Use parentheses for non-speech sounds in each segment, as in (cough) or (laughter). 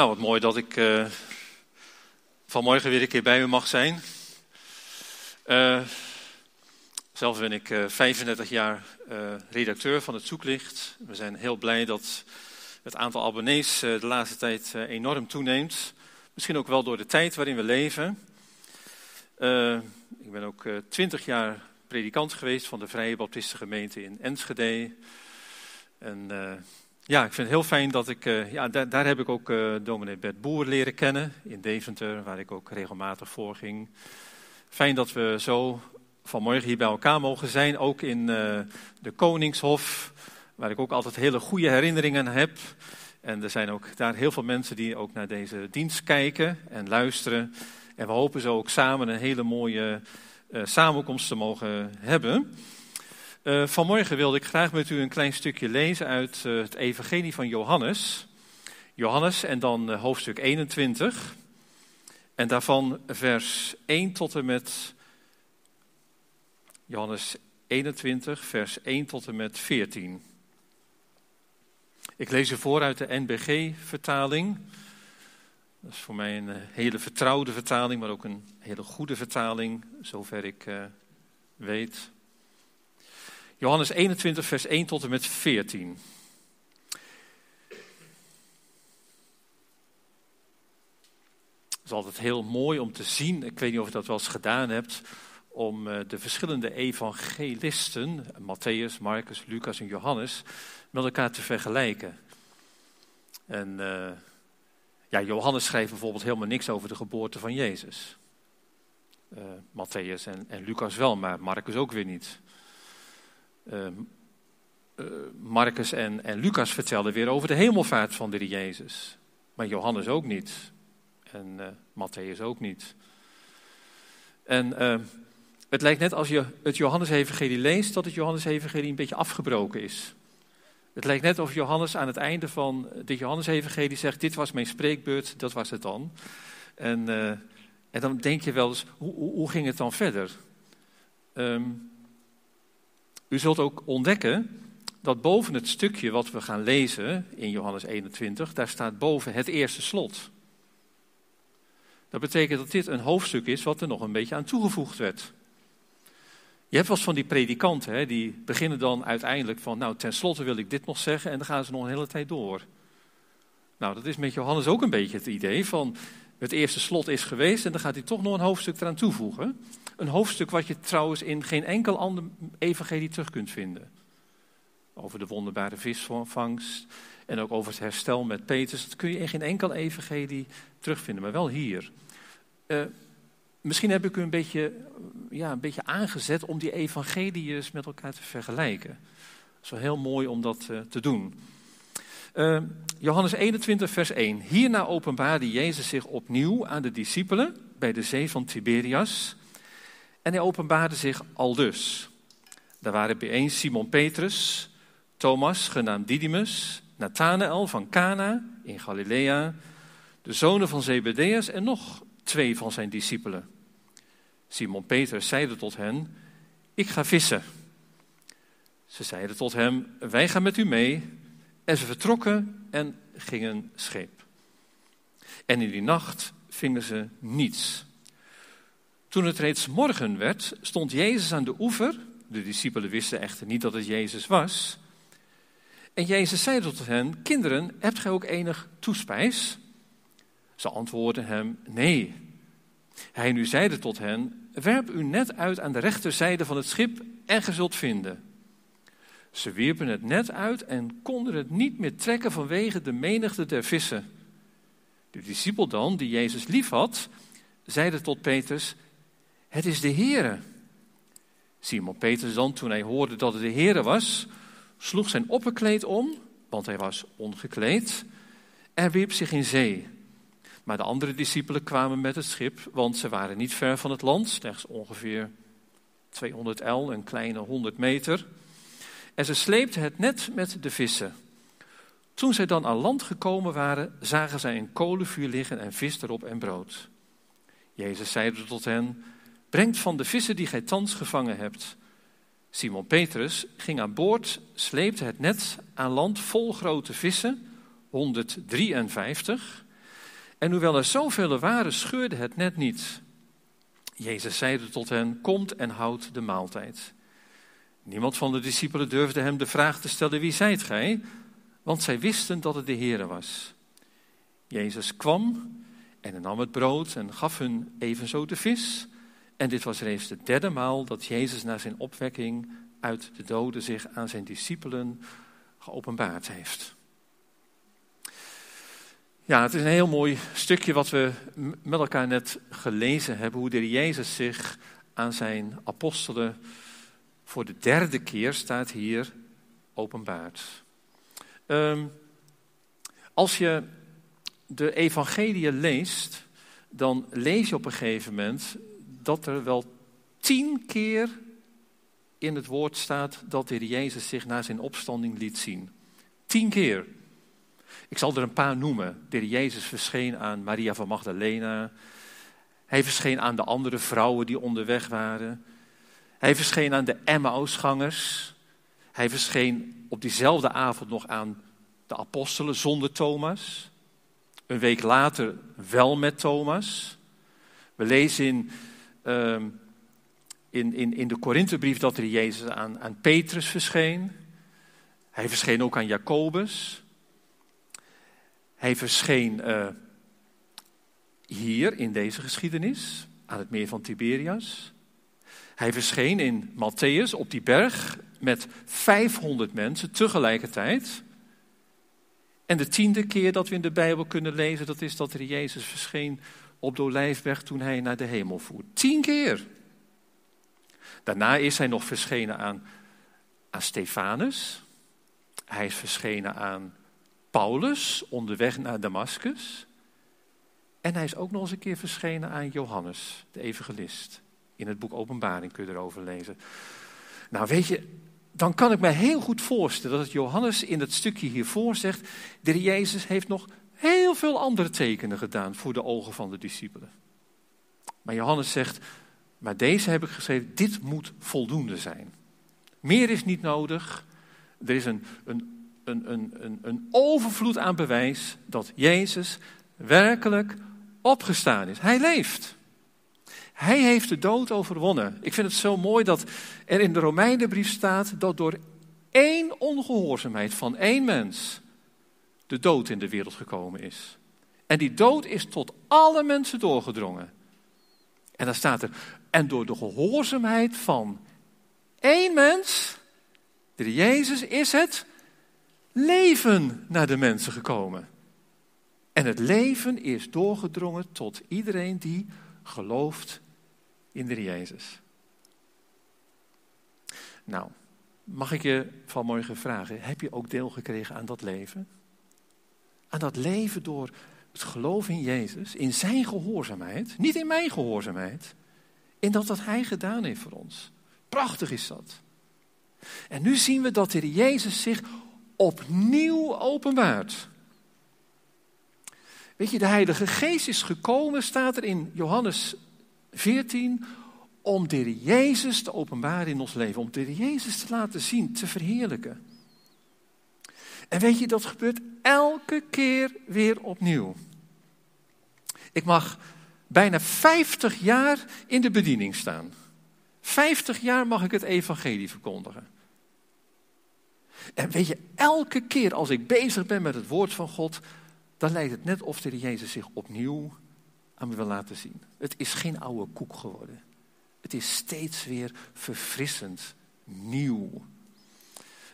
Nou, wat mooi dat ik uh, vanmorgen weer een keer bij u mag zijn. Uh, zelf ben ik uh, 35 jaar redacteur van het Zoeklicht. We zijn heel blij dat het aantal abonnees de laatste tijd enorm toeneemt. Misschien ook wel door de tijd waarin we leven. ik ben ook 20 jaar predikant geweest van de Vrije Baptistengemeente in Enschede. En ja, ik vind het heel fijn dat ik, uh, ja, daar, daar, heb ik ook uh, dominee Bert Boer leren kennen in Deventer, waar ik ook regelmatig voor ging. Fijn dat we zo vanmorgen hier bij elkaar mogen zijn, ook in uh, de Koningshof, waar ik ook altijd hele goede herinneringen heb. En er zijn ook daar heel veel mensen die ook naar deze dienst kijken en luisteren. En we hopen zo ook samen een hele mooie samenkomst te mogen hebben. Uh, vanmorgen wilde ik graag met u een klein stukje lezen uit uh, het Evangelie van Johannes. Johannes en dan uh, hoofdstuk 21. En daarvan vers 1 tot en met. Johannes 21, vers 1 tot en met 14. Ik lees u voor uit de NBG-vertaling. Dat is voor mij een hele vertrouwde vertaling, maar ook een hele goede vertaling, zover ik weet. Johannes 21, vers 1 tot en met 14. Het is altijd heel mooi om te zien, ik weet niet of je dat wel eens gedaan hebt, om eh, de verschillende evangelisten, Matthäus, Marcus, Lucas en Johannes, met elkaar te vergelijken. En uh, ja, Johannes schrijft bijvoorbeeld helemaal niks over de geboorte van Jezus. Uh, Matthäus en, en Lucas wel, maar Marcus ook weer niet. Uh, Marcus en, en Lucas vertelden weer over de hemelvaart van de Jezus. Maar Johannes ook niet. En uh, Matthäus ook niet. En uh, het lijkt net als je het Johannes-evangelie leest, dat het Johannes-evangelie een beetje afgebroken is. Het lijkt net of Johannes aan het einde van dit Johannes-evangelie zegt, dit was mijn spreekbeurt, dat was het dan. En, en dan denk je wel eens, hoe, hoe, hoe ging het dan verder? Um, u zult ook ontdekken dat boven het stukje wat we gaan lezen in Johannes 21, daar staat boven het eerste slot. Dat betekent dat dit een hoofdstuk is wat er nog een beetje aan toegevoegd werd. Je hebt wel van die predikanten, hè, die beginnen dan uiteindelijk van, nou tenslotte wil ik dit nog zeggen en dan gaan ze nog een hele tijd door. Nou, dat is met Johannes ook een beetje het idee van, het eerste slot is geweest en dan gaat hij toch nog een hoofdstuk eraan toevoegen. Een hoofdstuk wat je trouwens in geen enkel ander evangelie terug kunt vinden. Over de wonderbare visvangst en ook over het herstel met Petrus. Dat kun je in geen enkel evangelie terugvinden, maar wel hier. Uh, misschien heb ik u een beetje, ja, een beetje aangezet om die evangeliën met elkaar te vergelijken. Het is wel heel mooi om dat uh, te doen. Uh, Johannes 21, vers 1. Hierna openbaarde Jezus zich opnieuw aan de discipelen bij de zee van Tiberias. En hij openbaarde zich aldus. Daar waren bijeen Simon Petrus, Thomas, genaamd Didymus, Nathanael van Cana in Galilea, de zonen van Zebedeus en nog twee van zijn discipelen. Simon Petrus zeide tot hen, ik ga vissen. Ze zeiden tot hem, wij gaan met u mee. En ze vertrokken en gingen scheep. En in die nacht vingen ze niets. Toen het reeds morgen werd, stond Jezus aan de oever. De discipelen wisten echter niet dat het Jezus was. En Jezus zei tot hen: Kinderen, hebt gij ook enig toespijs? Ze antwoordden hem: Nee. Hij nu zeide tot hen: Werp uw net uit aan de rechterzijde van het schip en ge zult vinden. Ze wierpen het net uit en konden het niet meer trekken vanwege de menigte der vissen. De discipel dan, die Jezus liefhad, zeide tot Petrus: Het is de Heere. Simon Petrus dan, toen hij hoorde dat het de Heere was, sloeg zijn opperkleed om, want hij was ongekleed, en wierp zich in zee. Maar de andere discipelen kwamen met het schip, want ze waren niet ver van het land, slechts ongeveer 200 el, een kleine 100 meter. En ze sleepten het net met de vissen. Toen zij dan aan land gekomen waren, zagen zij een kolenvuur liggen en vis erop en brood. Jezus zeide tot hen: Brengt van de vissen die gij thans gevangen hebt. Simon Petrus ging aan boord, sleepte het net aan land vol grote vissen, 153. En hoewel er zoveel waren, scheurde het net niet. Jezus zeide tot hen: Komt en houdt de maaltijd. Niemand van de discipelen durfde hem de vraag te stellen: Wie zijt gij? Want zij wisten dat het de Heere was. Jezus kwam en nam het brood en gaf hun evenzo de vis. En dit was reeds de derde maal dat Jezus na zijn opwekking uit de doden zich aan zijn discipelen geopenbaard heeft. Ja, het is een heel mooi stukje wat we met elkaar net gelezen hebben. Hoe de Jezus zich aan zijn apostelen voor de derde keer staat hier openbaart. Um, als je de evangelie leest, dan lees je op een gegeven moment dat er wel tien keer in het woord staat dat de Jezus zich na zijn opstanding liet zien. Tien keer. Ik zal er een paar noemen. De Jezus verscheen aan Maria van Magdalena. Hij verscheen aan de andere vrouwen die onderweg waren. Hij verscheen aan de Emmausgangers. Hij verscheen op diezelfde avond nog aan de apostelen zonder Thomas. Een week later wel met Thomas. We lezen in, uh, in, in, in de Korinthebrief dat er Jezus aan, aan Petrus verscheen. Hij verscheen ook aan Jacobus. Hij verscheen uh, hier in deze geschiedenis, aan het meer van Tiberias. Hij verscheen in Matthäus op die berg met 500 mensen tegelijkertijd. En de tiende keer dat we in de Bijbel kunnen lezen, dat is dat er Jezus verscheen op de Olijfberg toen hij naar de hemel voert. Tien keer. Daarna is hij nog verschenen aan, aan Stefanus. Hij is verschenen aan Paulus onderweg naar Damascus. En hij is ook nog eens een keer verschenen aan Johannes, de evangelist. In het boek Openbaring kun je erover lezen. Nou, weet je, dan kan ik me heel goed voorstellen dat Johannes in het stukje hiervoor zegt: de Jezus heeft nog heel veel andere tekenen gedaan voor de ogen van de discipelen. Maar Johannes zegt: maar deze heb ik geschreven, dit moet voldoende zijn. Meer is niet nodig. Er is een, een, een, een, een overvloed aan bewijs dat Jezus werkelijk opgestaan is. Hij leeft. Hij heeft de dood overwonnen. Ik vind het zo mooi dat er in de Romeinenbrief staat dat door één ongehoorzaamheid van één mens de dood in de wereld gekomen is. En die dood is tot alle mensen doorgedrongen. En dan staat er, en door de gehoorzaamheid van één mens, de Jezus, is het leven naar de mensen gekomen. En het leven is doorgedrongen tot iedereen die gelooft in de Jezus. Nou, mag ik je vanmorgen vragen, heb je ook deel gekregen aan dat leven? Aan dat leven door het geloof in Jezus, in zijn gehoorzaamheid, niet in mijn gehoorzaamheid, in dat wat hij gedaan heeft voor ons. Prachtig is dat. En nu zien we dat de Jezus zich opnieuw openbaart. Weet je, de Heilige Geest is gekomen, staat er in Johannes 14, om de Jezus te openbaren in ons leven. Om de Jezus te laten zien, te verheerlijken. En weet je, dat gebeurt elke keer weer opnieuw. Ik mag bijna 50 jaar in de bediening staan. 50 jaar mag ik het evangelie verkondigen. En weet je, elke keer als ik bezig ben met het woord van God, dan lijkt het net of de Jezus zich opnieuw aan me wil laten zien. Het is geen oude koek geworden. Het is steeds weer verfrissend, nieuw.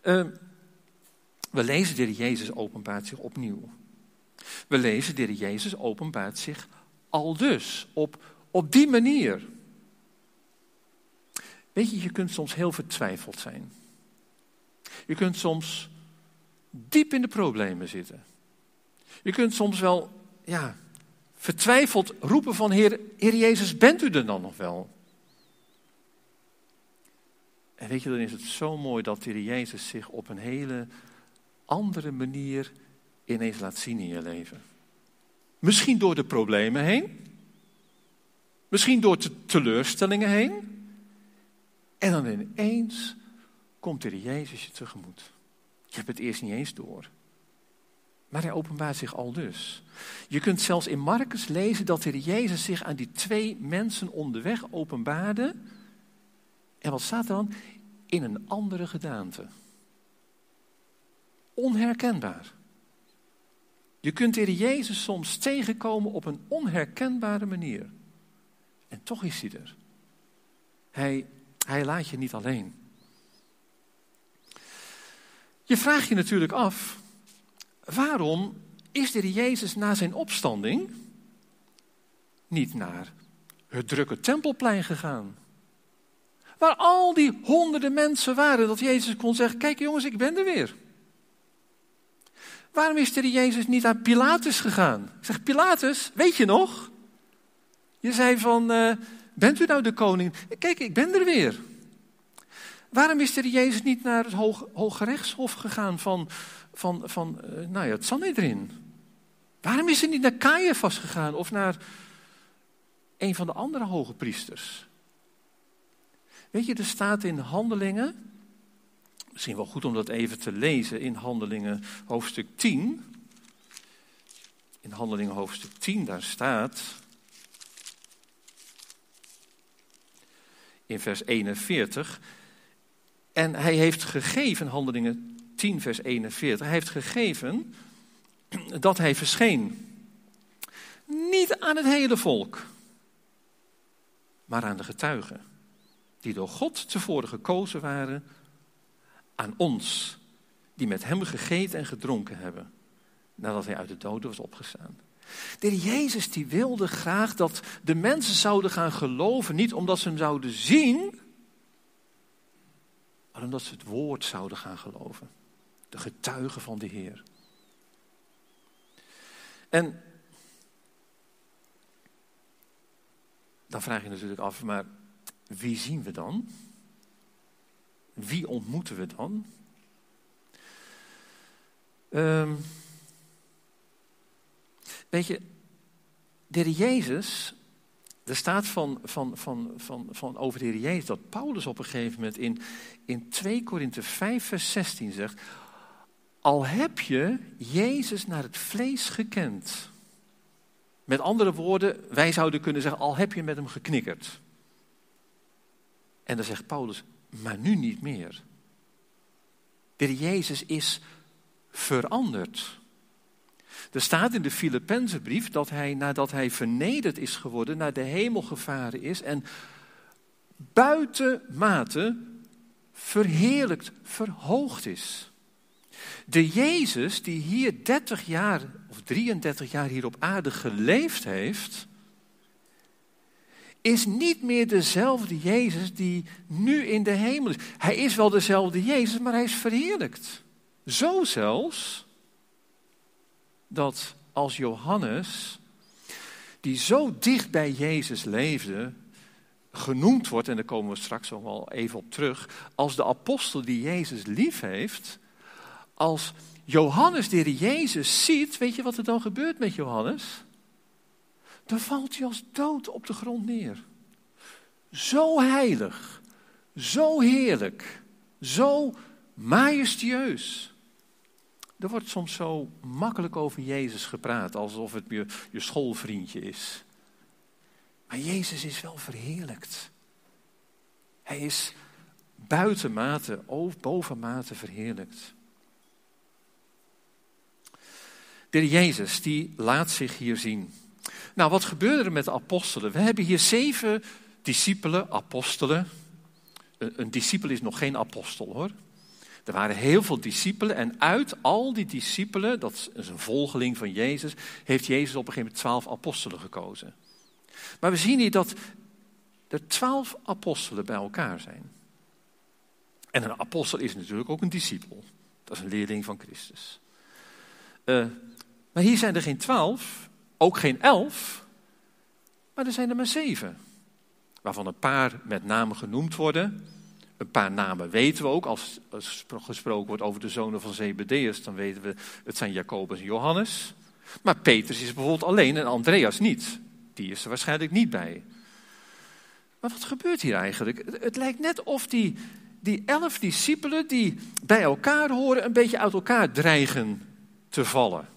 Uh, we lezen de Jezus openbaart zich opnieuw. We lezen de Jezus openbaart zich al dus, op, op die manier. Weet je, je kunt soms heel vertwijfeld zijn. Je kunt soms diep in de problemen zitten. Je kunt soms wel, ja, vertwijfeld roepen van Heer, Heer Jezus, bent u er dan nog wel? En weet je, dan is het zo mooi dat Heer Jezus zich op een hele andere manier ineens laat zien in je leven. Misschien door de problemen heen. Misschien door de teleurstellingen heen. En dan ineens komt er Jezus je tegemoet. Je hebt het eerst niet eens door. Maar hij openbaart zich al dus. Je kunt zelfs in Marcus lezen dat de Jezus zich aan die twee mensen onderweg openbaarde. En wat staat er dan? In een andere gedaante. Onherkenbaar. Je kunt de Jezus soms tegenkomen op een onherkenbare manier. En toch is hij er. Hij, hij laat je niet alleen. Je vraagt je natuurlijk af, waarom is de Jezus na zijn opstanding niet naar het drukke tempelplein gegaan? Waar al die honderden mensen waren, dat Jezus kon zeggen, kijk jongens, ik ben er weer. Waarom is de Jezus niet naar Pilatus gegaan? Ik zeg, Pilatus, weet je nog? Je zei van, uh, bent u nou de koning? Kijk, ik ben er weer. Waarom is de Jezus niet naar het Hoog, Hooggerechtshof gegaan van, van, van uh, nou ja, het Sanhedrin? Waarom is hij niet naar Caiaphas gegaan of naar een van de andere hoge priesters? Weet je, er staat in Handelingen, misschien wel goed om dat even te lezen, in Handelingen hoofdstuk 10. In Handelingen hoofdstuk 10, daar staat in vers 41. En hij heeft gegeven, Handelingen 10, vers 41, hij heeft gegeven dat hij verscheen. Niet aan het hele volk, maar aan de getuigen, die door God tevoren gekozen waren, aan ons, die met hem gegeten en gedronken hebben, nadat hij uit de doden was opgestaan. De Jezus die wilde graag dat de mensen zouden gaan geloven, niet omdat ze hem zouden zien, maar omdat ze het woord zouden gaan geloven. De getuigen van de Heer. En dan vraag je natuurlijk af, maar wie zien we dan? Wie ontmoeten we dan? Um, weet je, de Jezus, er staat van, van, van, van, van over de Jezus dat Paulus op een gegeven moment in, in 2 Korinthe 5 vers 16 zegt, al heb je Jezus naar het vlees gekend. Met andere woorden, wij zouden kunnen zeggen, al heb je met hem geknikkerd. En dan zegt Paulus, maar nu niet meer. De Jezus is veranderd. Er staat in de Filippenzenbrief dat hij, nadat hij vernederd is geworden, naar de hemel gevaren is en buitenmate verheerlijkt, verhoogd is. De Jezus die hier 30 jaar of 33 jaar hier op aarde geleefd heeft, is niet meer dezelfde Jezus die nu in de hemel is. Hij is wel dezelfde Jezus, maar hij is verheerlijkt. Zo zelfs dat als Johannes, die zo dicht bij Jezus leefde, genoemd wordt, en daar komen we straks nog wel even op terug, als de apostel die Jezus lief heeft, als Johannes de Jezus ziet, weet je wat er dan gebeurt met Johannes? Dan valt hij als dood op de grond neer. Zo heilig, zo heerlijk, zo majestueus. Er wordt soms zo makkelijk over Jezus gepraat, alsof het je, je schoolvriendje is. Maar Jezus is wel verheerlijkt. Hij is buitenmate, bovenmate verheerlijkt. De Jezus, die laat zich hier zien. Nou, wat gebeurde er met de apostelen? We hebben hier zeven discipelen, apostelen. Een, discipel is nog geen apostel hoor. Er waren heel veel discipelen en uit al die discipelen, dat is een volgeling van Jezus, heeft Jezus op een gegeven moment twaalf apostelen gekozen. Maar we zien hier dat er twaalf apostelen bij elkaar zijn. En een apostel is natuurlijk ook een discipel. Dat is een leerling van Christus. Uh, maar hier zijn er geen twaalf, ook geen elf, maar er zijn er maar zeven. Waarvan een paar met name genoemd worden. Een paar namen weten we ook. Als, gesproken wordt over de zonen van Zebedeus, dan weten we het zijn Jacobus en Johannes. Maar Petrus is bijvoorbeeld alleen en Andreas niet. Die is er waarschijnlijk niet bij. Maar wat gebeurt hier eigenlijk? Het lijkt net of die, die elf discipelen die bij elkaar horen, een beetje uit elkaar dreigen te vallen.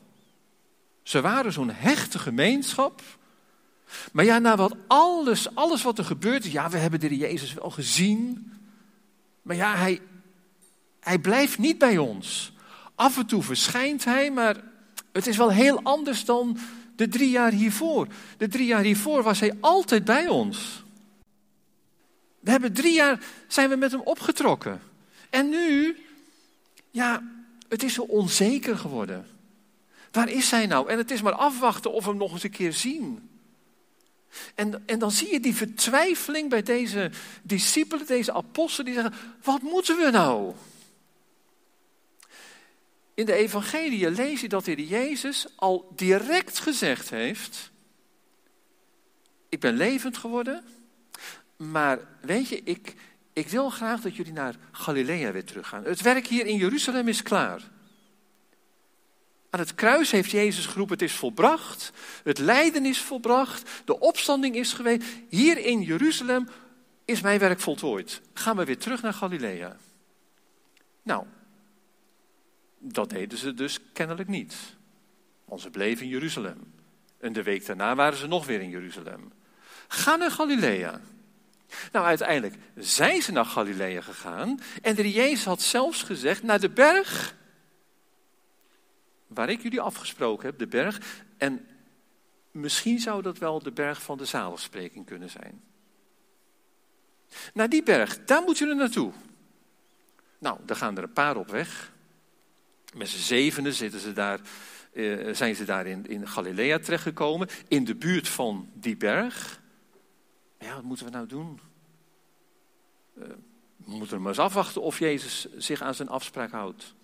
Ze waren zo'n hechte gemeenschap. Maar ja, na wat alles, alles wat er gebeurt, ja, we hebben de Jezus wel gezien. Maar ja, hij, hij blijft niet bij ons. Af en toe verschijnt hij, maar het is wel heel anders dan de drie jaar hiervoor. De drie jaar hiervoor was hij altijd bij ons. We hebben drie jaar zijn we met hem opgetrokken. En nu, ja, het is zo onzeker geworden. Waar is hij nou? En het is maar afwachten of we hem nog eens een keer zien. En, en dan zie je die vertwijfeling bij deze discipelen, deze apostelen, die zeggen: Wat moeten we nou? In de evangelie lees je dat de Jezus al direct gezegd heeft: Ik ben levend geworden, maar weet je, ik, ik wil graag dat jullie naar Galilea weer teruggaan. Het werk hier in Jeruzalem is klaar. Aan het kruis heeft Jezus geroepen: Het is volbracht. Het lijden is volbracht. De opstanding is geweest. Hier in Jeruzalem is mijn werk voltooid. Gaan we weer terug naar Galilea. Nou, dat deden ze dus kennelijk niet. Want ze bleven in Jeruzalem. En de week daarna waren ze nog weer in Jeruzalem. Ga naar Galilea. Nou, uiteindelijk zijn ze naar Galilea gegaan. En de Jezus had zelfs gezegd: naar de berg waar ik jullie afgesproken heb, de berg. En misschien zou dat wel de berg van de zaligspreking kunnen zijn. Naar die berg, daar moeten jullie naartoe. Nou, daar gaan er een paar op weg. Met z'n zevenen zitten ze daar, eh, zijn ze daar in, in Galilea terechtgekomen, in de buurt van die berg. Ja, wat moeten we nou doen? Uh, we moeten maar eens afwachten of Jezus zich aan zijn afspraak houdt.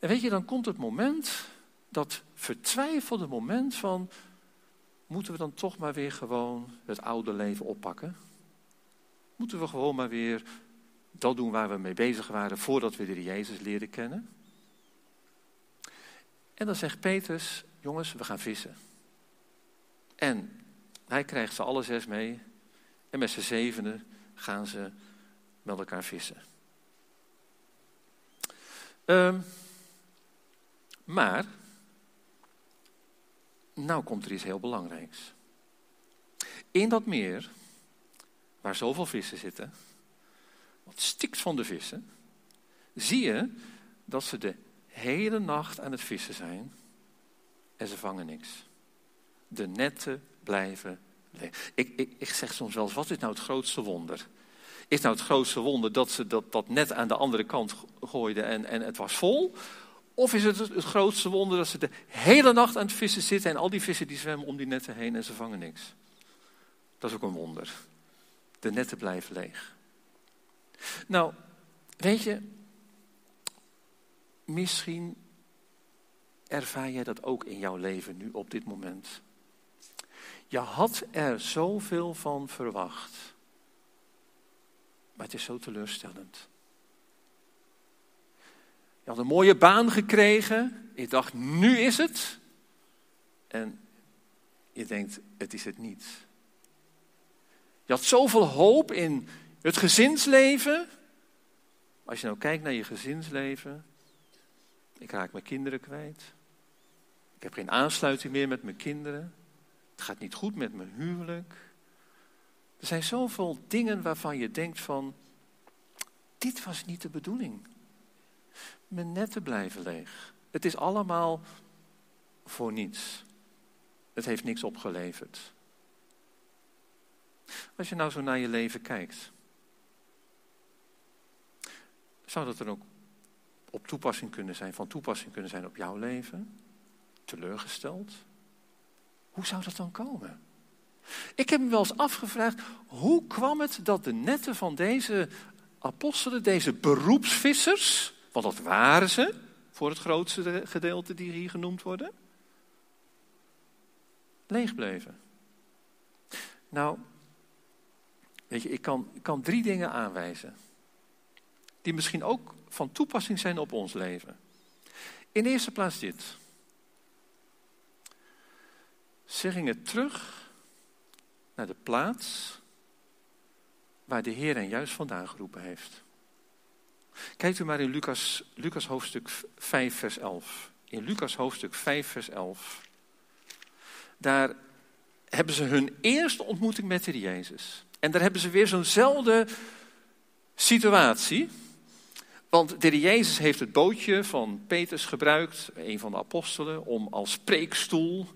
En weet je, dan komt het moment, dat vertwijfelde moment van, moeten we dan toch maar weer gewoon het oude leven oppakken? Moeten we gewoon maar weer dat doen waar we mee bezig waren voordat we de Jezus leren kennen? En dan zegt Petrus, jongens, we gaan vissen. En hij krijgt ze alle zes mee. En met z'n zevenen gaan ze met elkaar vissen. Um, maar, nou komt er iets heel belangrijks. In dat meer, waar zoveel vissen zitten, wat stikt van de vissen, zie je dat ze de hele nacht aan het vissen zijn en ze vangen niks. De netten blijven leeg. Ik, ik, ik zeg soms wel eens, wat is nou het grootste wonder? Is nou het grootste wonder dat ze dat, dat net aan de andere kant gooiden en, en het was vol? Of is het het grootste wonder dat ze de hele nacht aan het vissen zitten en al die vissen die zwemmen om die netten heen en ze vangen niks? Dat is ook een wonder. De netten blijven leeg. Nou, weet je, misschien ervaar jij dat ook in jouw leven nu op dit moment. Je had er zoveel van verwacht, maar het is zo teleurstellend. Had een mooie baan gekregen. Je dacht, nu is het. En je denkt, het is het niet. Je had zoveel hoop in het gezinsleven. Als je nou kijkt naar je gezinsleven. Ik raak mijn kinderen kwijt. Ik heb geen aansluiting meer met mijn kinderen. Het gaat niet goed met mijn huwelijk. Er zijn zoveel dingen waarvan je denkt van, dit was niet de bedoeling mijn netten blijven leeg. Het is allemaal voor niets. Het heeft niks opgeleverd. Als je nou zo naar je leven kijkt, zou dat er ook op toepassing kunnen zijn, van toepassing kunnen zijn op jouw leven? Teleurgesteld? Hoe zou dat dan komen? Ik heb me wel eens afgevraagd, hoe kwam het dat de netten van deze apostelen, deze beroepsvissers, want dat waren ze voor het grootste gedeelte die hier genoemd worden. Leeg bleven. Nou, weet je, ik kan, kan drie dingen aanwijzen. Die misschien ook van toepassing zijn op ons leven. In de eerste plaats dit. Ze gingen terug naar de plaats waar de Heer hen juist vandaan geroepen heeft. Kijkt u maar in Lucas, Lucas hoofdstuk 5, vers 11. In Lucas hoofdstuk 5, vers 11. Daar hebben ze hun eerste ontmoeting met de Jezus. En daar hebben ze weer zo'nzelfde situatie. Want de Jezus heeft het bootje van Petrus gebruikt, een van de apostelen, om als preekstoel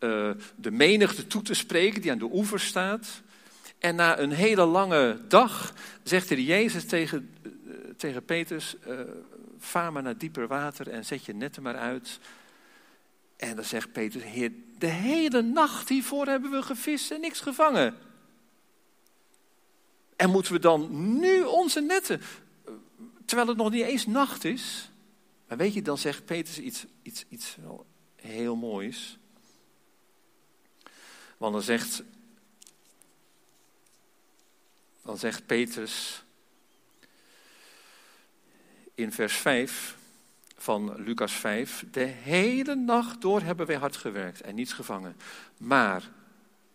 uh, de menigte toe te spreken die aan de oever staat. En na een hele lange dag zegt de Jezus tegen, tegen Petrus, uh, vaar maar naar dieper water en zet je netten maar uit. En dan zegt Petrus, heer, de hele nacht hiervoor hebben we gevist en niks gevangen. En moeten we dan nu onze netten, terwijl het nog niet eens nacht is. Maar weet je, dan zegt Petrus iets, iets, iets heel moois. Want dan zegt, dan zegt Petrus in vers 5 van Lucas 5, de hele nacht door hebben wij hard gewerkt en niets gevangen. Maar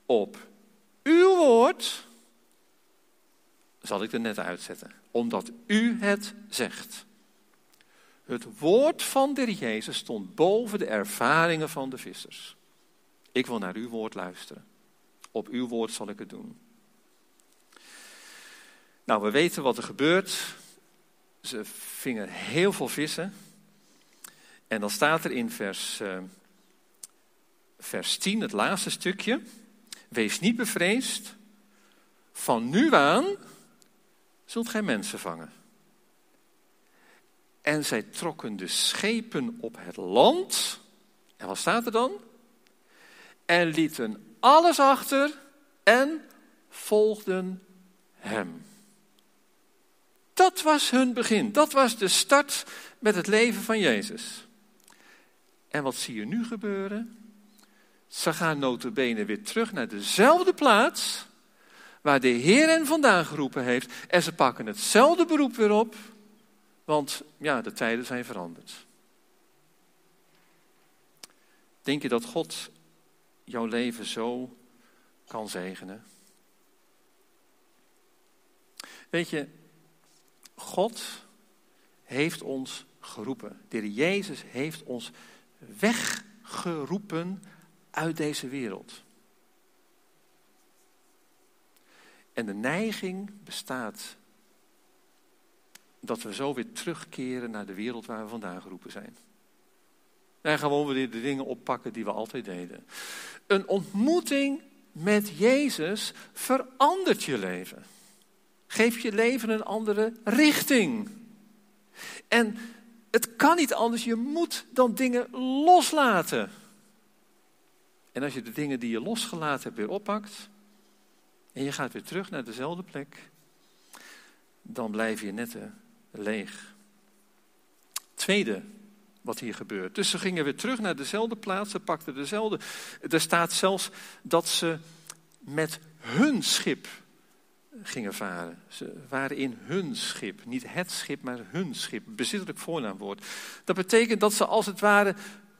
op uw woord zal ik de netten uitzetten, omdat u het zegt. Het woord van de Jezus stond boven de ervaringen van de vissers. Ik wil naar uw woord luisteren. Op uw woord zal ik het doen. Nou, we weten wat er gebeurt. Ze vingen heel veel vissen. En dan staat er in vers, uh, vers 10, het laatste stukje. Wees niet bevreesd. Van nu aan zult gij mensen vangen. En zij trokken de schepen op het land. En wat staat er dan? En lieten alles achter en volgden hem. Dat was hun begin. Dat was de start met het leven van Jezus. En wat zie je nu gebeuren? Ze gaan notabene weer terug naar dezelfde plaats waar de Heer hen vandaan geroepen heeft. En ze pakken hetzelfde beroep weer op, want ja, de tijden zijn veranderd. Denk je dat God jouw leven zo kan zegenen? Weet je, God heeft ons geroepen. De Jezus heeft ons weggeroepen uit deze wereld. En de neiging bestaat dat we zo weer terugkeren naar de wereld waar we vandaan geroepen zijn. En gewoon weer de dingen oppakken die we altijd deden. Een ontmoeting met Jezus verandert je leven. Geeft je leven een andere richting. En het kan niet anders, je moet dan dingen loslaten. En als je de dingen die je losgelaten hebt weer oppakt, en je gaat weer terug naar dezelfde plek, dan blijf je net leeg. Tweede wat hier gebeurt. Dus ze gingen weer terug naar dezelfde plaats, ze pakten dezelfde. Er staat zelfs dat ze met hun schip gingen varen. Ze waren in hun schip, niet het schip, maar hun schip. Bezittelijk voornaamwoord. Dat betekent dat ze als het ware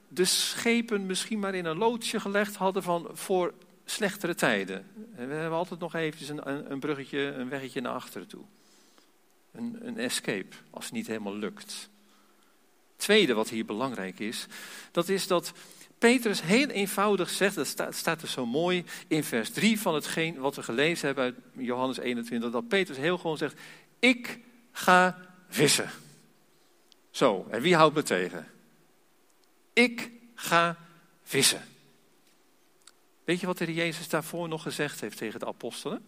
de schepen misschien maar in een loodsje gelegd hadden van voor slechtere tijden. we hebben altijd nog eventjes een, een bruggetje, een weggetje naar achteren toe. Een, een escape, als het niet helemaal lukt. Tweede wat hier belangrijk is, dat is dat Petrus heel eenvoudig zegt, dat staat, er zo mooi in vers 3 van hetgeen wat we gelezen hebben uit Johannes 21, dat Petrus heel gewoon zegt, ik ga vissen. Zo, en wie houdt me tegen? Ik ga vissen. Weet je wat de Jezus daarvoor nog gezegd heeft tegen de apostelen?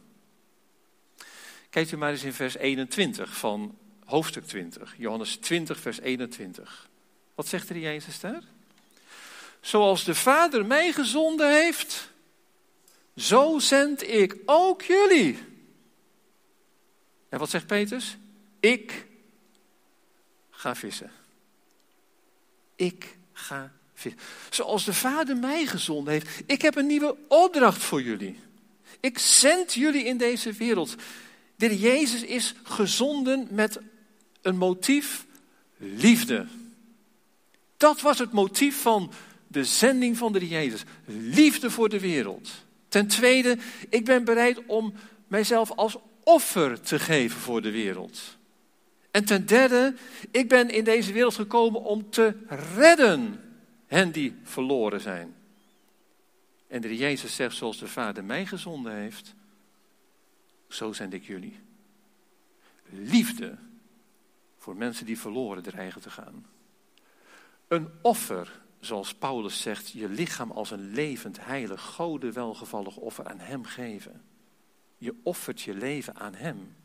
Kijkt u maar eens in vers 21 van hoofdstuk 20, Johannes 20, vers 21. Wat zegt de Jezus daar? Zoals de Vader mij gezonden heeft, zo zend ik ook jullie. En wat zegt Petrus? Ik ga vissen. Ik ga vissen. Zoals de Vader mij gezonden heeft. Ik heb een nieuwe opdracht voor jullie. Ik zend jullie in deze wereld. De Jezus is gezonden met een motief liefde. Dat was het motief van de zending van de Jezus. Liefde voor de wereld. Ten tweede, ik ben bereid om mijzelf als offer te geven voor de wereld. En ten derde, ik ben in deze wereld gekomen om te redden. hen die verloren zijn. En de Jezus zegt, zoals de Vader mij gezonden heeft, zo zend ik jullie. Liefde voor mensen die verloren dreigen te gaan. Een offer, zoals Paulus zegt, je lichaam als een levend, heilig, gode welgevallig offer aan Hem geven. Je offert je leven aan Hem.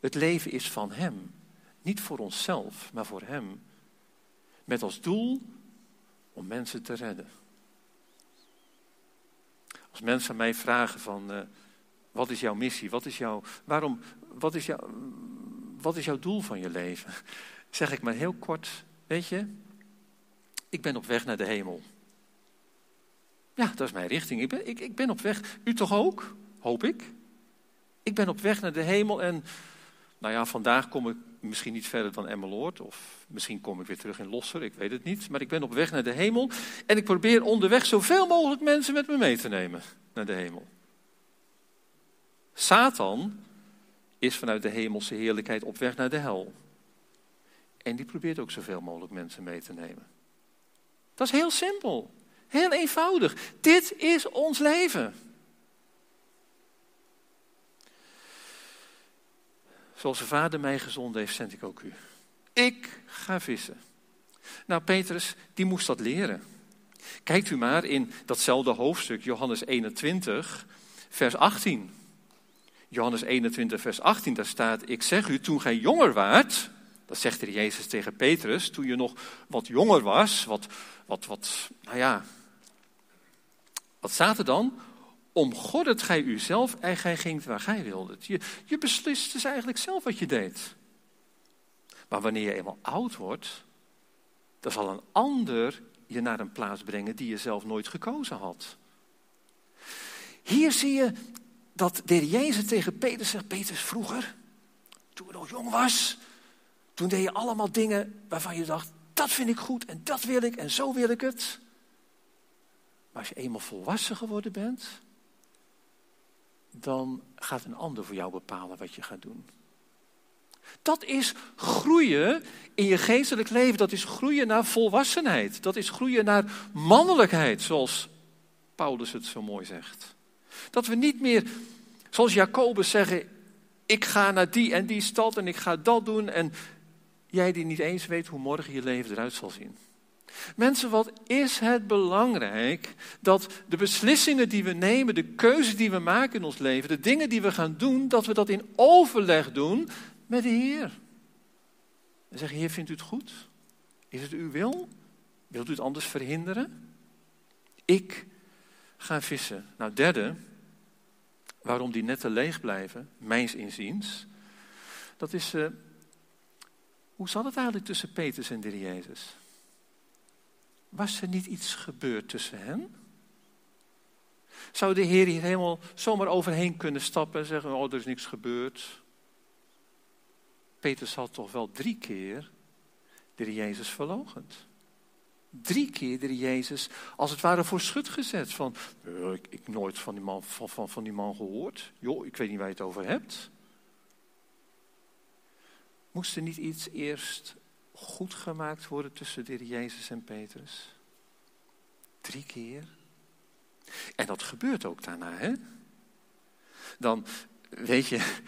Het leven is van Hem. Niet voor onszelf, maar voor Hem. Met als doel om mensen te redden. Als mensen mij vragen van, uh, wat is jouw missie? Wat is jouw, waarom, wat is jouw, wat is jouw doel van je leven? (laughs) Zeg ik maar heel kort, weet je, ik ben op weg naar de hemel. Ja, dat is mijn richting. Ik ben, ik, ik ben op weg. U toch ook? Hoop ik. Ik ben op weg naar de hemel en, nou ja, vandaag kom ik misschien niet verder dan Emmeloord. Of misschien kom ik weer terug in Losser, ik weet het niet. Maar ik ben op weg naar de hemel. En ik probeer onderweg zoveel mogelijk mensen met me mee te nemen naar de hemel. Satan is vanuit de hemelse heerlijkheid op weg naar de hel. En die probeert ook zoveel mogelijk mensen mee te nemen. Dat is heel simpel. Heel eenvoudig. Dit is ons leven. Zoals de Vader mij gezonden heeft, zend ik ook u. Ik ga vissen. Nou, Petrus, die moest dat leren. Kijkt u maar in datzelfde hoofdstuk, Johannes 21, vers 18. Johannes 21, vers 18, daar staat: Ik zeg u, toen gij jonger waart, dat zegt er Jezus tegen Petrus, toen je nog wat jonger was, wat, wat, wat, nou ja, wat staat er dan? omgorddet gij uzelf en gij gingt waar gij wilde. Je, je beslist dus eigenlijk zelf wat je deed. Maar wanneer je eenmaal oud wordt, dan zal een ander je naar een plaats brengen die je zelf nooit gekozen had. Hier zie je dat de Jezus tegen Peter zegt, Peter, vroeger, toen je nog jong was, toen deed je allemaal dingen waarvan je dacht, dat vind ik goed en dat wil ik en zo wil ik het. Maar als je eenmaal volwassen geworden bent, dan gaat een ander voor jou bepalen wat je gaat doen. Dat is groeien in je geestelijk leven. Dat is groeien naar volwassenheid. Dat is groeien naar mannelijkheid, zoals Paulus het zo mooi zegt. Dat we niet meer, zoals Jacobus zeggen, ik ga naar die en die stad en ik ga dat doen. En jij die niet eens weet hoe morgen je leven eruit zal zien. Mensen, wat is het belangrijk dat de beslissingen die we nemen, de keuzes die we maken in ons leven, de dingen die we gaan doen, dat we dat in overleg doen met de Heer. En zeggen, Heer, vindt u het goed? Is het uw wil? Wilt u het anders verhinderen? Ik ga vissen. Nou, derde, waarom die netten leeg blijven, mijns inziens, dat is, uh, hoe zat het eigenlijk tussen Petrus en de Jezus? Was er niet iets gebeurd tussen hen? Zou de Heer hier helemaal zomaar overheen kunnen stappen en zeggen: Oh, er is niks gebeurd? Petrus had toch wel drie keer de Jezus verlogend. Drie keer de Jezus als het ware voor schut gezet. Van, uh, ik, ik nooit van die, man, van, van, van die man gehoord. Joh, ik weet niet waar je het over hebt. Moest er niet iets eerst goed gemaakt worden tussen de Jezus en Petrus. Drie keer. En dat gebeurt ook daarna, hè? Dan, weet je,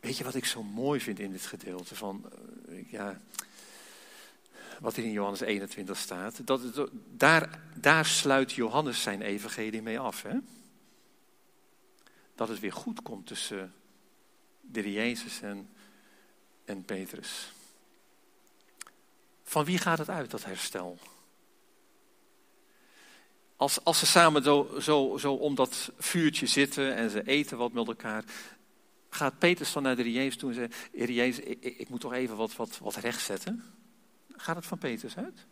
weet je wat ik zo mooi vind in dit gedeelte van, eh, ja, wat er in Johannes 21 staat? Dat, daar, daar sluit Johannes zijn evangelie mee af, hè? Dat het weer goed komt tussen de Jezus en, en Petrus. Van wie gaat het uit, dat herstel? Als, als ze samen zo, zo, zo om dat vuurtje zitten en ze eten wat met elkaar, gaat Petrus dan naar de Jezus toe en zegt, Jezus, ik, ik, moet toch even wat, wat, wat recht zetten. Gaat het van Petrus uit?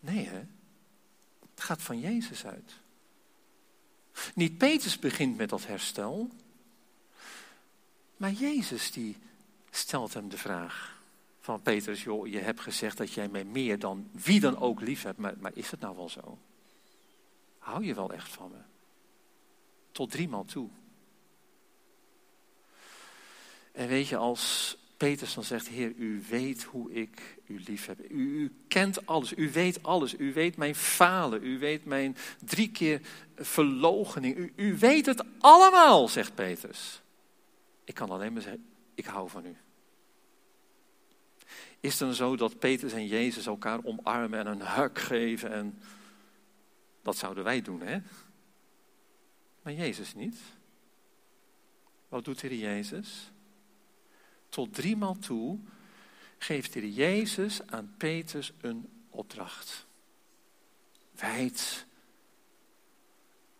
Nee hè, het gaat van Jezus uit. Niet Petrus begint met dat herstel, maar Jezus die stelt hem de vraag van Petrus, joh, je hebt gezegd dat jij mij meer dan wie dan ook lief hebt, maar, maar is het nou wel zo? Hou je wel echt van me? Tot driemaal toe. En weet je, als Petrus dan zegt, Heer, u weet hoe ik u lief heb. U, kent alles, u weet alles. U weet mijn falen, u weet mijn drie keer verlogening. U, u weet het allemaal, zegt Petrus. Ik kan alleen maar zeggen, ik hou van u. Is het dan zo dat Petrus en Jezus elkaar omarmen en een huk geven? En dat zouden wij doen, hè? Maar Jezus niet. Wat doet Heer Jezus? Tot driemaal toe geeft Heer Jezus aan Petrus een opdracht. Wijd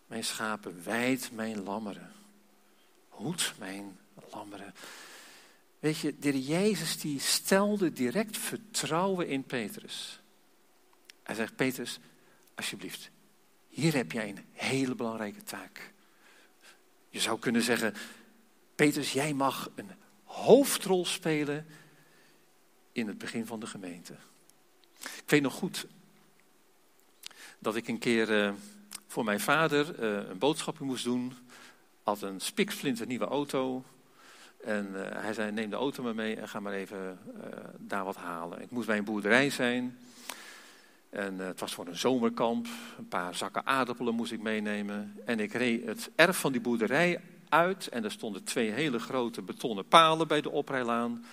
mijn schapen, wijd mijn lammeren. Hoed mijn lammeren. Weet je, de Jezus die stelde direct vertrouwen in Petrus. Hij zegt, Petrus, alsjeblieft, hier heb jij een hele belangrijke taak. Je zou kunnen zeggen, Petrus, jij mag een hoofdrol spelen in het begin van de gemeente. Ik weet nog goed dat ik een keer uh, voor mijn vader uh, een boodschapje moest doen. Had een spiksplinter nieuwe auto. En uh, hij zei, neem de auto maar mee en ga maar even daar wat halen. Ik moest bij een boerderij zijn. En het was voor een zomerkamp. Een paar zakken aardappelen moest ik meenemen. En ik reed het erf van die boerderij uit. En er stonden twee hele grote betonnen palen bij de oprijlaan.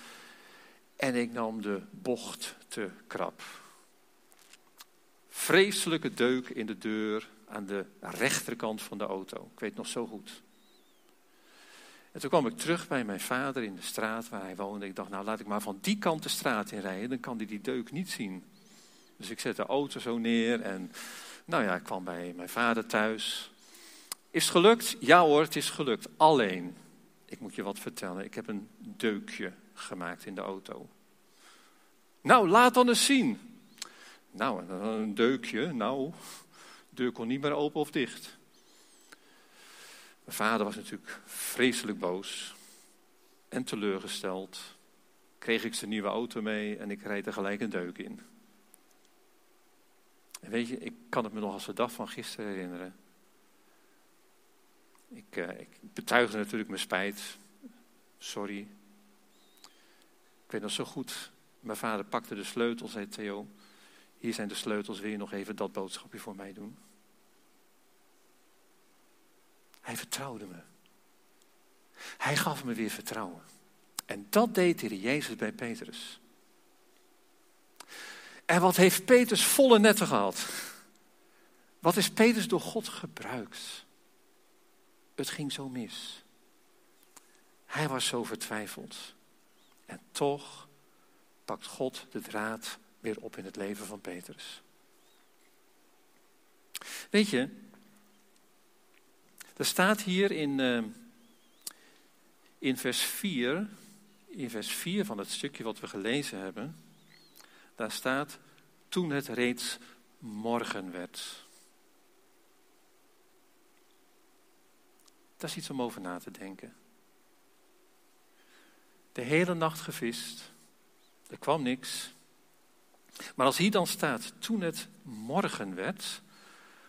En ik nam de bocht te krap. Vreselijke deuk in de deur aan de rechterkant van de auto. Ik weet nog zo goed. En toen kwam ik terug bij mijn vader in de straat waar hij woonde. Ik dacht, nou laat ik maar van die kant de straat in rijden, dan kan hij die deuk niet zien. Dus ik zet de auto zo neer en nou ja, ik kwam bij mijn vader thuis. Is het gelukt? Ja hoor, het is gelukt. Alleen, ik moet je wat vertellen, ik heb een deukje gemaakt in de auto. Nou, laat dan eens zien. Nou, een deukje, nou, de deur kon niet meer open of dicht. Mijn vader was natuurlijk vreselijk boos en teleurgesteld. Kreeg ik zijn nieuwe auto mee en ik reed er gelijk een deuk in. En weet je, ik kan het me nog als de dag van gisteren herinneren. Ik, uh, ik betuigde natuurlijk mijn spijt. Sorry. Ik weet nog zo goed. Mijn vader pakte de sleutels, zei Theo. Hier zijn de sleutels, wil je nog even dat boodschapje voor mij doen? Hij vertrouwde me. Hij gaf me weer vertrouwen. En dat deed de Jezus bij Petrus. En wat heeft Petrus volle netten gehad? Wat is Petrus door God gebruikt? Het ging zo mis. Hij was zo vertwijfeld. En toch pakt God de draad weer op in het leven van Petrus. Weet je, er staat hier in, uh, in vers 4, in vers 4 van het stukje wat we gelezen hebben, daar staat, toen het reeds morgen werd. Dat is iets om over na te denken. De hele nacht gevist, er kwam niks. Maar als hier dan staat, toen het morgen werd,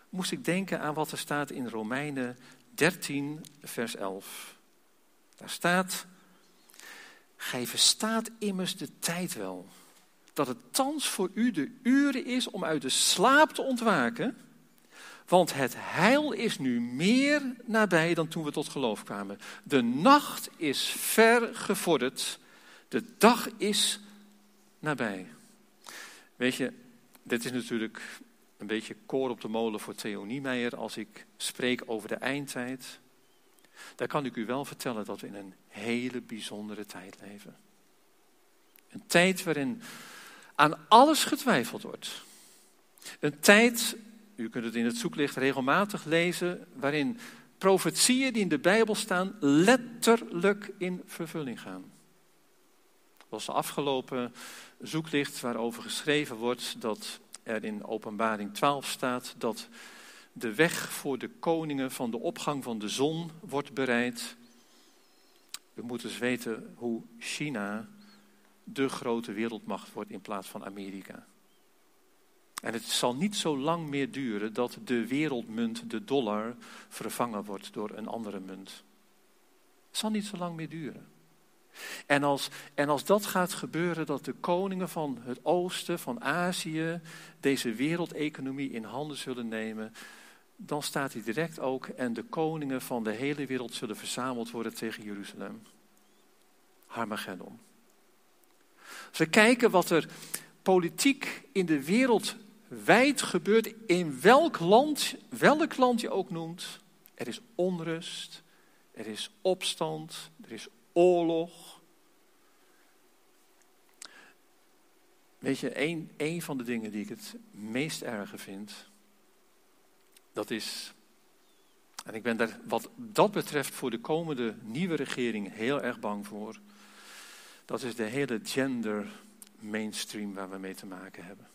moest ik denken aan wat er staat in Romeinen 13, vers 11. Daar staat, gij verstaat immers de tijd wel, dat het thans voor u de uren is om uit de slaap te ontwaken want het heil is nu meer nabij dan toen we tot geloof kwamen. De nacht is ver gevorderd. De dag is nabij. Weet je, dit is natuurlijk een beetje koor op de molen voor Theo Niemeyer als ik spreek over de eindtijd. Daar kan ik u wel vertellen dat we in een hele bijzondere tijd leven. Een tijd waarin aan alles getwijfeld wordt. Een tijd u kunt het in het zoeklicht regelmatig lezen, waarin profetieën die in de Bijbel staan letterlijk in vervulling gaan. Zoals de afgelopen zoeklicht waarover geschreven wordt dat er in Openbaring 12 staat dat de weg voor de koningen van de opgang van de zon wordt bereid. We moeten eens weten hoe China de grote wereldmacht wordt in plaats van Amerika. En het zal niet zo lang meer duren dat de wereldmunt, de dollar, vervangen wordt door een andere munt. Het zal niet zo lang meer duren. En als, en als dat gaat gebeuren, dat de koningen van het oosten, van Azië, deze wereldeconomie in handen zullen nemen, dan staat hij direct ook, en de koningen van de hele wereld zullen verzameld worden tegen Jeruzalem. Harmageddon. Als we kijken wat er politiek in de wereld wijd gebeurt, in welk land, welk land je ook noemt, er is onrust, er is opstand, er is oorlog. Weet je, één, van de dingen die ik het meest erge vind, dat is, en ik ben daar wat dat betreft voor de komende nieuwe regering heel erg bang voor, dat is de hele gender mainstream waar we mee te maken hebben.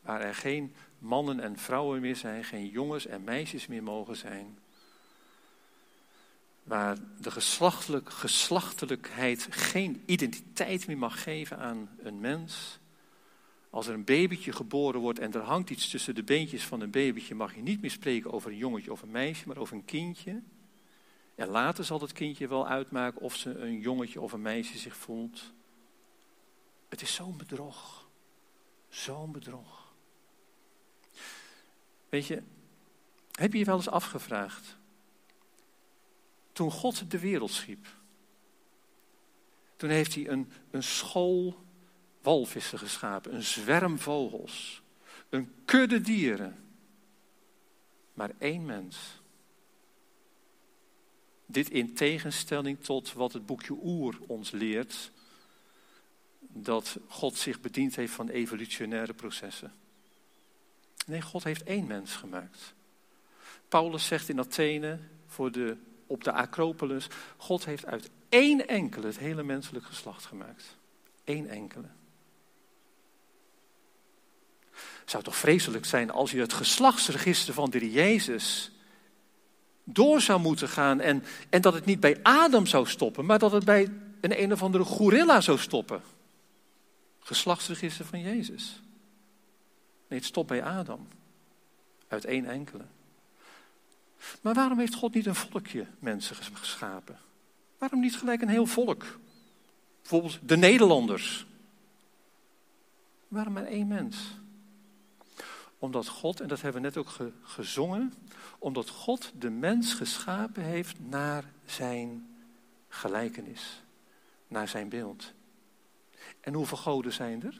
Waar er geen mannen en vrouwen meer zijn, geen jongens en meisjes meer mogen zijn. Waar de geslachtelijk, geslachtelijkheid geen identiteit meer mag geven aan een mens. Als er een babytje geboren wordt en er hangt iets tussen de beentjes van een babytje, mag je niet meer spreken over een jongetje of een meisje, maar over een kindje. En later zal het kindje wel uitmaken of ze een jongetje of een meisje zich voelt. Het is zo'n bedrog. Zo'n bedrog. Weet je, heb je je wel eens afgevraagd? Toen God de wereld schiep, toen heeft hij een, een school walvissen geschapen, een zwerm vogels, een kudde dieren, maar één mens. Dit in tegenstelling tot wat het boekje Oer ons leert, dat God zich bediend heeft van evolutionaire processen. Nee, God heeft één mens gemaakt. Paulus zegt in Athene voor de, op de Acropolis, God heeft uit één enkele het hele menselijk geslacht gemaakt. Eén enkele. Het zou toch vreselijk zijn als je het geslachtsregister van de Jezus door zou moeten gaan en, en dat het niet bij Adam zou stoppen, maar dat het bij een een of andere gorilla zou stoppen. Geslachtsregister van Jezus. Nee, het stopt bij Adam. Uit één enkele. Maar waarom heeft God niet een volkje mensen geschapen? Waarom niet gelijk een heel volk? Bijvoorbeeld de Nederlanders. Waarom maar één mens? Omdat God, en dat hebben we net ook gezongen, omdat God de mens geschapen heeft naar zijn gelijkenis, naar zijn beeld. En hoeveel goden zijn er?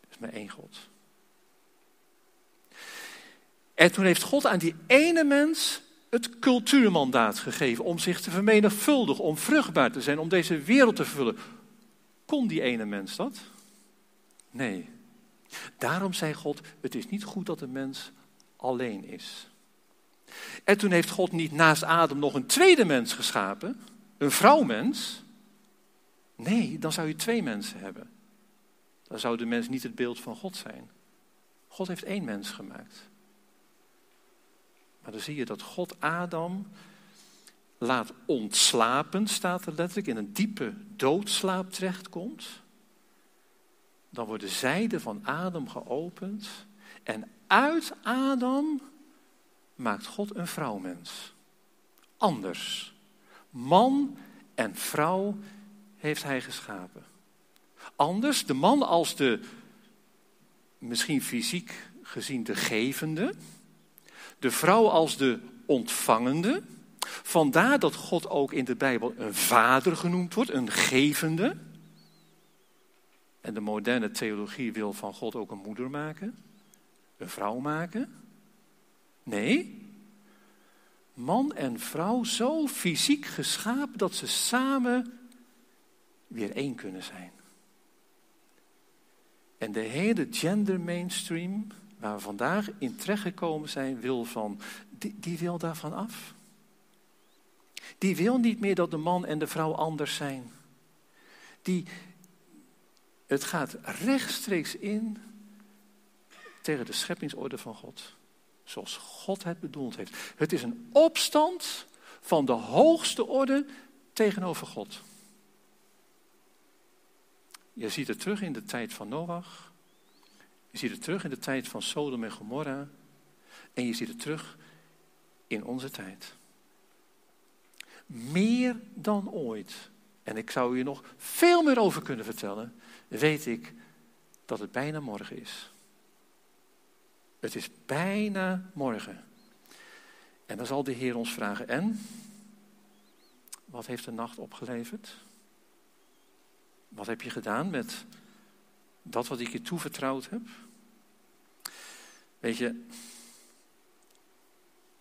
Er is maar één God. En toen heeft God aan die ene mens het cultuurmandaat gegeven om zich te vermenigvuldigen, om vruchtbaar te zijn, om deze wereld te vullen. Kon die ene mens dat? Nee. Daarom zei God, het is niet goed dat de mens alleen is. En toen heeft God niet naast Adam nog een tweede mens geschapen, een vrouwmens. Nee, dan zou je twee mensen hebben. Dan zou de mens niet het beeld van God zijn. God heeft één mens gemaakt. Maar dan zie je dat God Adam laat ontslapen, staat er letterlijk, in een diepe doodslaap terechtkomt. Dan wordt de zijde van Adam geopend en uit Adam maakt God een vrouwmens. Anders. Man en vrouw heeft hij geschapen. Anders, de man als de, misschien fysiek gezien de gevende, de vrouw als de ontvangende. Vandaar dat God ook in de Bijbel een vader genoemd wordt, een gevende. En de moderne theologie wil van God ook een moeder maken, een vrouw maken. Nee, man en vrouw zo fysiek geschapen dat ze samen weer één kunnen zijn. En de hele gender mainstream, waar we vandaag in terechtgekomen zijn, wil van, die, die wil daarvan af. Die wil niet meer dat de man en de vrouw anders zijn. Die, het gaat rechtstreeks in tegen de scheppingsorde van God. Zoals God het bedoeld heeft. Het is een opstand van de hoogste orde tegenover God. Je ziet het terug in de tijd van Noach. Je ziet het terug in de tijd van Sodom en Gomorra. En je ziet het terug in onze tijd. meer dan ooit, en ik zou hier nog veel meer over kunnen vertellen, weet ik dat het bijna morgen is. Het is bijna morgen. En dan zal de Heer ons vragen: En? Wat heeft de nacht opgeleverd? Wat heb je gedaan met dat wat ik je toevertrouwd heb? Weet je,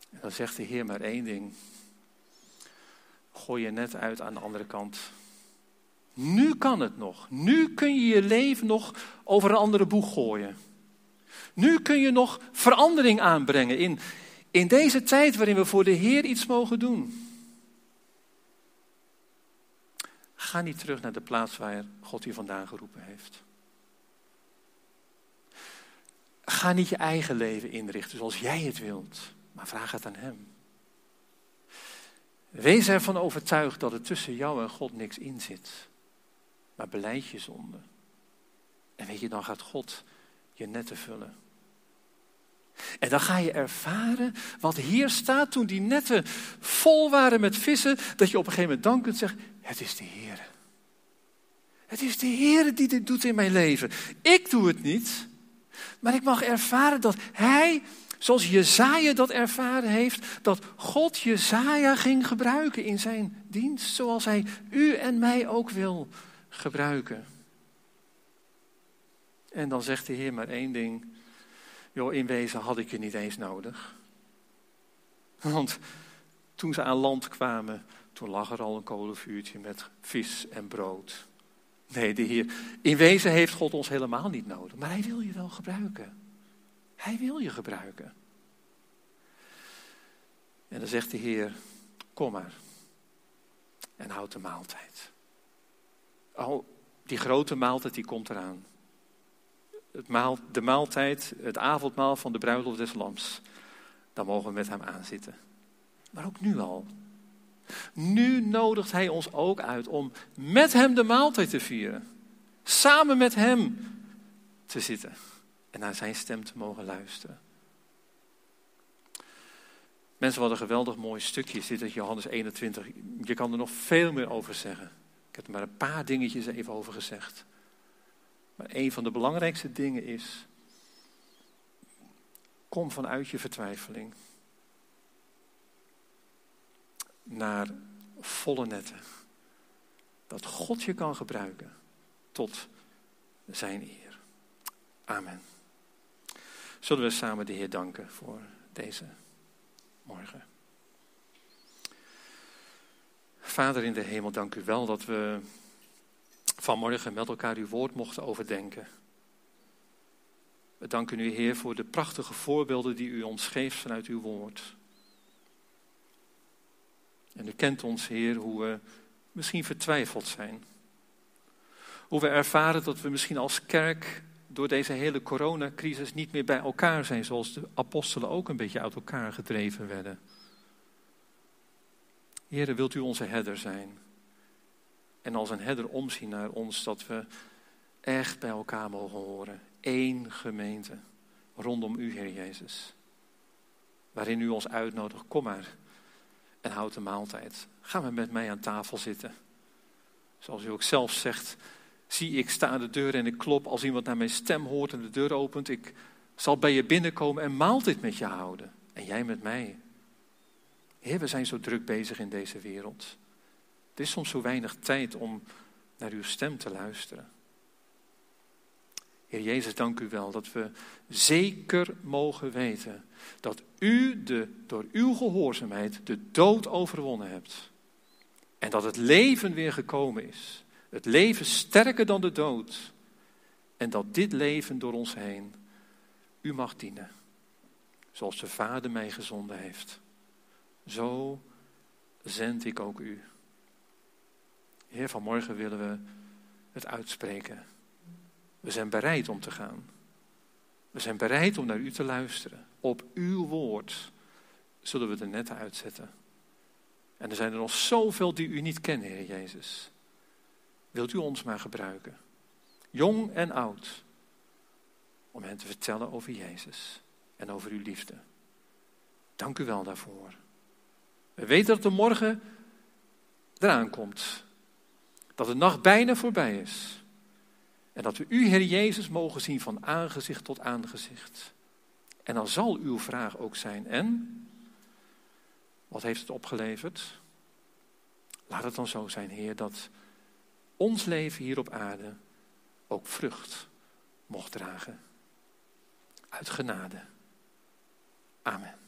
dan zegt de Heer maar één ding. Gooi je net uit aan de andere kant. Nu kan het nog. Nu kun je je leven nog over een andere boeg gooien. Nu kun je nog verandering aanbrengen in, in deze tijd waarin we voor de Heer iets mogen doen. Ga niet terug naar de plaats waar God je vandaan geroepen heeft. Ga niet je eigen leven inrichten zoals jij het wilt, maar vraag het aan Hem. Wees ervan overtuigd dat er tussen jou en God niks in zit, maar beleid je zonde. En weet je, dan gaat God je netten vullen. En dan ga je ervaren wat hier staat toen die netten vol waren met vissen, dat je op een gegeven moment dan kunt zeggen, het is de Heer. Het is de Heer die dit doet in mijn leven. Ik doe het niet, maar ik mag ervaren dat Hij, zoals Jezaja dat ervaren heeft, dat God Jezaja ging gebruiken in zijn dienst, zoals Hij u en mij ook wil gebruiken. En dan zegt de Heer maar één ding. Joh, in wezen had ik je niet eens nodig. Want toen ze aan land kwamen, toen lag er al een kolenvuurtje met vis en brood. Nee, de Heer. In wezen heeft God ons helemaal niet nodig, maar Hij wil je wel gebruiken. Hij wil je gebruiken. En dan zegt de Heer: Kom maar en houd de maaltijd. Oh, die grote maaltijd die komt eraan. Het maal, de maaltijd, het avondmaal van de bruiloft des lams. Daar mogen we met hem aanzitten. Maar ook nu al. Nu nodigt hij ons ook uit om met hem de maaltijd te vieren. Samen met hem te zitten en naar zijn stem te mogen luisteren. Mensen, wat een geweldig mooi stukje dit uit Johannes 21. Je kan er nog veel meer over zeggen. Ik heb er maar een paar dingetjes even over gezegd. Maar een van de belangrijkste dingen is, kom vanuit je vertwijfeling naar volle netten. Dat God je kan gebruiken tot zijn eer. Amen. Zullen we samen de Heer danken voor deze morgen. Vader in de hemel, dank u wel dat we vanmorgen met elkaar uw woord mochten overdenken. We danken u, Heer, voor de prachtige voorbeelden die u ons geeft vanuit uw woord. En u kent ons, Heer, hoe we misschien vertwijfeld zijn. Hoe we ervaren dat we misschien als kerk door deze hele coronacrisis niet meer bij elkaar zijn, zoals de apostelen ook een beetje uit elkaar gedreven werden. Heer, wilt u onze herder zijn? En als een herder omzien naar ons, dat we echt bij elkaar mogen horen. Eén gemeente rondom u, Heer Jezus. Waarin u ons uitnodigt, kom maar en houd de maaltijd. Ga maar met mij aan tafel zitten. Zoals u ook zelf zegt, zie ik sta aan de deur en ik klop. Als iemand naar mijn stem hoort en de deur opent, ik zal bij je binnenkomen en maaltijd met je houden. En jij met mij. Heer, we zijn zo druk bezig in deze wereld. Er is soms zo weinig tijd om naar uw stem te luisteren. Heer Jezus, dank u wel dat we zeker mogen weten dat u de, door uw gehoorzaamheid de dood overwonnen hebt. En dat het leven weer gekomen is. Het leven sterker dan de dood. En dat dit leven door ons heen u mag dienen. Zoals de Vader mij gezonden heeft. Zo zend ik ook u. Heer, vanmorgen willen we het uitspreken. We zijn bereid om te gaan. We zijn bereid om naar u te luisteren. Op uw woord zullen we de netten uitzetten. En er zijn er nog zoveel die u niet kennen, Heer Jezus. Wilt u ons maar gebruiken, jong en oud, om hen te vertellen over Jezus en over uw liefde. Dank u wel daarvoor. We weten dat er morgen eraan komt. Dat de nacht bijna voorbij is. En dat we u, Heer Jezus, mogen zien van aangezicht tot aangezicht. En dan zal uw vraag ook zijn: en? Wat heeft het opgeleverd? Laat het dan zo zijn, Heer, dat ons leven hier op aarde ook vrucht mocht dragen. Uit genade. Amen.